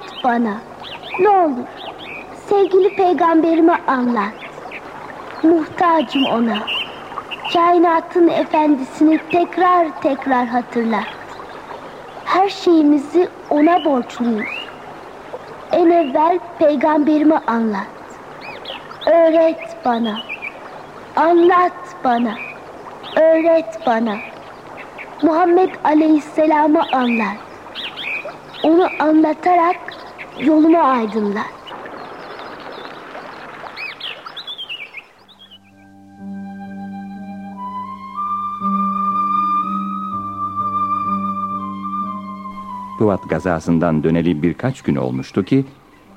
Anlat bana. Ne olur. Sevgili peygamberime anlat. Muhtacım ona. Kainatın efendisini tekrar tekrar hatırlat. Her şeyimizi ona borçluyuz. En evvel peygamberime anlat. Öğret bana. Anlat bana. Öğret bana. Muhammed Aleyhisselam'ı anlat. Onu anlatarak yolumu aydınlat. Hıvat gazasından döneli birkaç gün olmuştu ki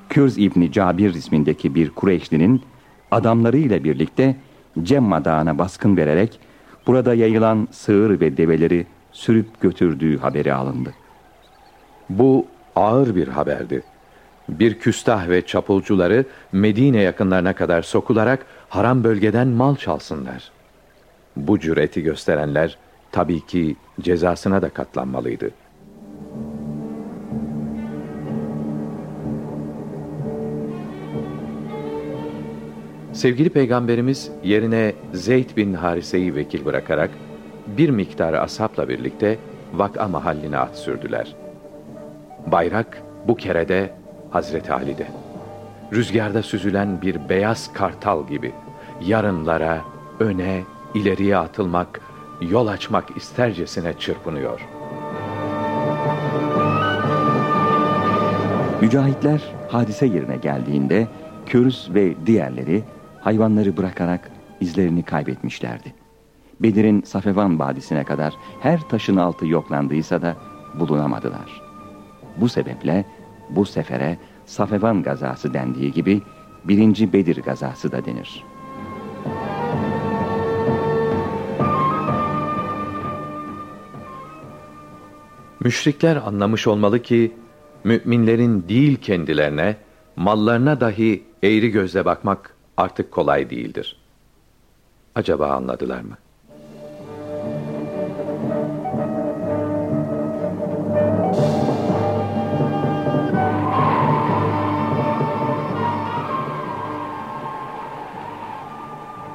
Kürz İbni Cabir ismindeki bir Kureyşlinin adamlarıyla birlikte Cemma Dağı'na baskın vererek burada yayılan sığır ve develeri sürüp götürdüğü haberi alındı. Bu ağır bir haberdi. Bir küstah ve çapulcuları Medine yakınlarına kadar sokularak haram bölgeden mal çalsınlar. Bu cüreti gösterenler tabii ki cezasına da katlanmalıydı. Sevgili Peygamberimiz yerine Zeyd bin Harise'yi vekil bırakarak bir miktar asapla birlikte vaka mahalline at sürdüler. Bayrak bu kere de Hazreti Ali'de. Rüzgarda süzülen bir beyaz kartal gibi yarınlara, öne, ileriye atılmak, yol açmak istercesine çırpınıyor. Mücahitler hadise yerine geldiğinde Kürz ve diğerleri hayvanları bırakarak izlerini kaybetmişlerdi. Bedir'in Safevan Vadisi'ne kadar her taşın altı yoklandıysa da bulunamadılar. Bu sebeple bu sefere Safevan gazası dendiği gibi birinci Bedir gazası da denir. Müşrikler anlamış olmalı ki müminlerin değil kendilerine, mallarına dahi eğri gözle bakmak artık kolay değildir. Acaba anladılar mı?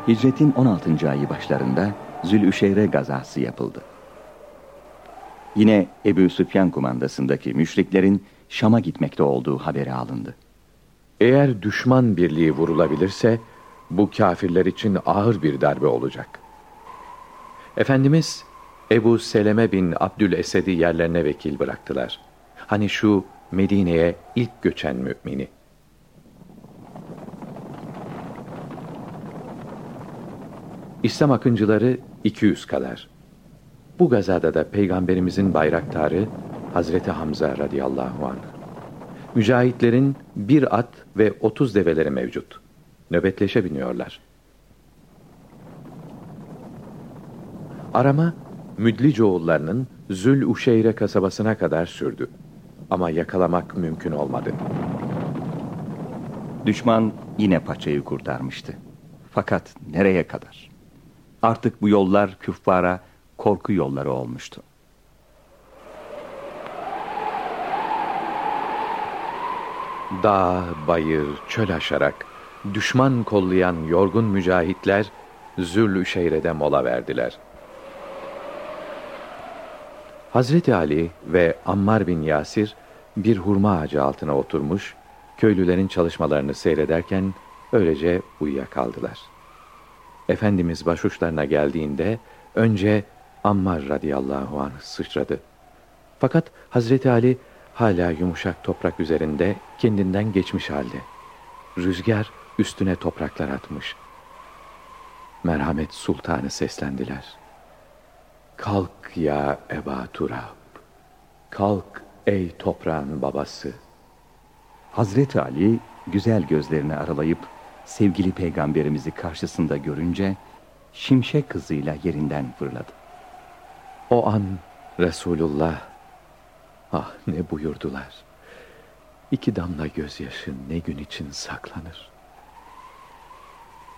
Hicretin 16. ayı başlarında Zülüşeyre gazası yapıldı. Yine Ebu Süfyan kumandasındaki müşriklerin Şam'a gitmekte olduğu haberi alındı. Eğer düşman birliği vurulabilirse bu kafirler için ağır bir darbe olacak. Efendimiz Ebu Seleme bin Abdülesed'i yerlerine vekil bıraktılar. Hani şu Medine'ye ilk göçen mümini. İslam akıncıları 200 kadar. Bu gazada da Peygamberimizin bayraktarı Hazreti Hamza radıyallahu anh. Mücahitlerin bir at ve 30 develeri mevcut. Nöbetleşe biniyorlar. Arama Müdlicoğullarının Zül Uşeyre kasabasına kadar sürdü. Ama yakalamak mümkün olmadı. Düşman yine paçayı kurtarmıştı. Fakat nereye kadar? Artık bu yollar küffara korku yolları olmuştu. Dağ, bayır, çöl aşarak düşman kollayan yorgun mücahitler Zül Şeyre'de mola verdiler. Hazreti Ali ve Ammar bin Yasir bir hurma ağacı altına oturmuş, köylülerin çalışmalarını seyrederken öylece uyuyakaldılar. Efendimiz başuçlarına geldiğinde önce Ammar radıyallahu anh sıçradı. Fakat Hazreti Ali hala yumuşak toprak üzerinde kendinden geçmiş halde. Rüzgar üstüne topraklar atmış. Merhamet sultanı seslendiler. Kalk ya Eba Turab. Kalk ey toprağın babası. Hazreti Ali güzel gözlerini aralayıp sevgili peygamberimizi karşısında görünce şimşek kızıyla yerinden fırladı. O an Resulullah ah ne buyurdular. İki damla gözyaşı ne gün için saklanır.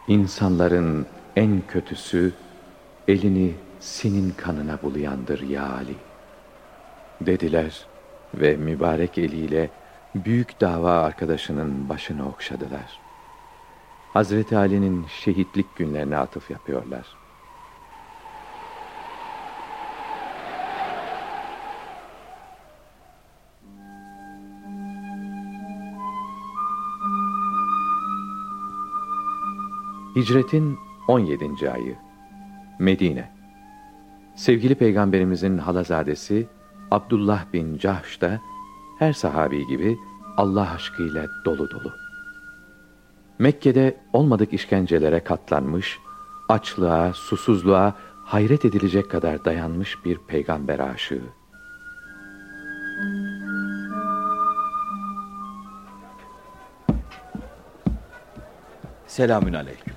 İnsanların en kötüsü elini senin kanına bulayandır ya Ali. Dediler ve mübarek eliyle büyük dava arkadaşının başını okşadılar. Hazreti Ali'nin şehitlik günlerine atıf yapıyorlar. Hicretin 17. ayı Medine Sevgili Peygamberimizin halazadesi Abdullah bin Cahş da her sahabi gibi Allah aşkıyla dolu dolu. Mekke'de olmadık işkencelere katlanmış, açlığa, susuzluğa hayret edilecek kadar dayanmış bir peygamber aşığı. Selamün aleyküm.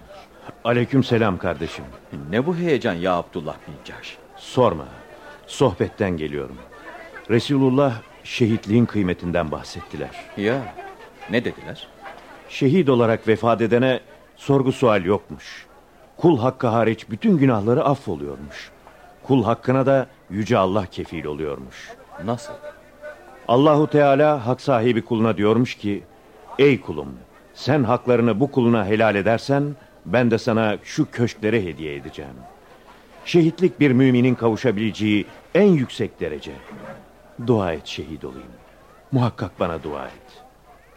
Aleyküm selam kardeşim. Ne bu heyecan ya Abdullah bin Cahş? Sorma. Sohbetten geliyorum. Resulullah şehitliğin kıymetinden bahsettiler. Ya ne dediler? Şehit olarak vefat edene sorgu sual yokmuş. Kul hakkı hariç bütün günahları affoluyormuş. Kul hakkına da yüce Allah kefil oluyormuş. Nasıl? Allahu Teala hak sahibi kuluna diyormuş ki: "Ey kulum, sen haklarını bu kuluna helal edersen ben de sana şu köşkleri hediye edeceğim." Şehitlik bir müminin kavuşabileceği en yüksek derece. Dua et şehit olayım. Muhakkak bana dua et.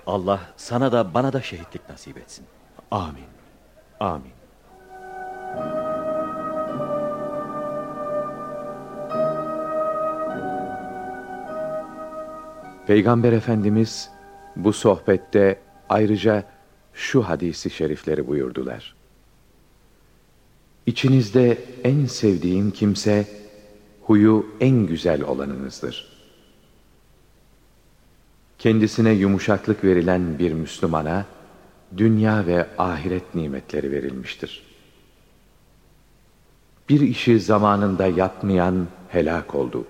Allah sana da bana da şehitlik nasip etsin. Amin. Amin. Peygamber Efendimiz bu sohbette ayrıca şu hadisi şerifleri buyurdular. İçinizde en sevdiğim kimse huyu en güzel olanınızdır. Kendisine yumuşaklık verilen bir Müslümana dünya ve ahiret nimetleri verilmiştir. Bir işi zamanında yapmayan helak oldu.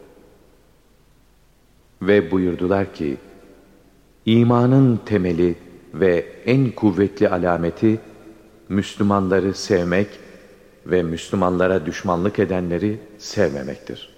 Ve buyurdular ki, imanın temeli ve en kuvvetli alameti Müslümanları sevmek ve Müslümanlara düşmanlık edenleri sevmemektir.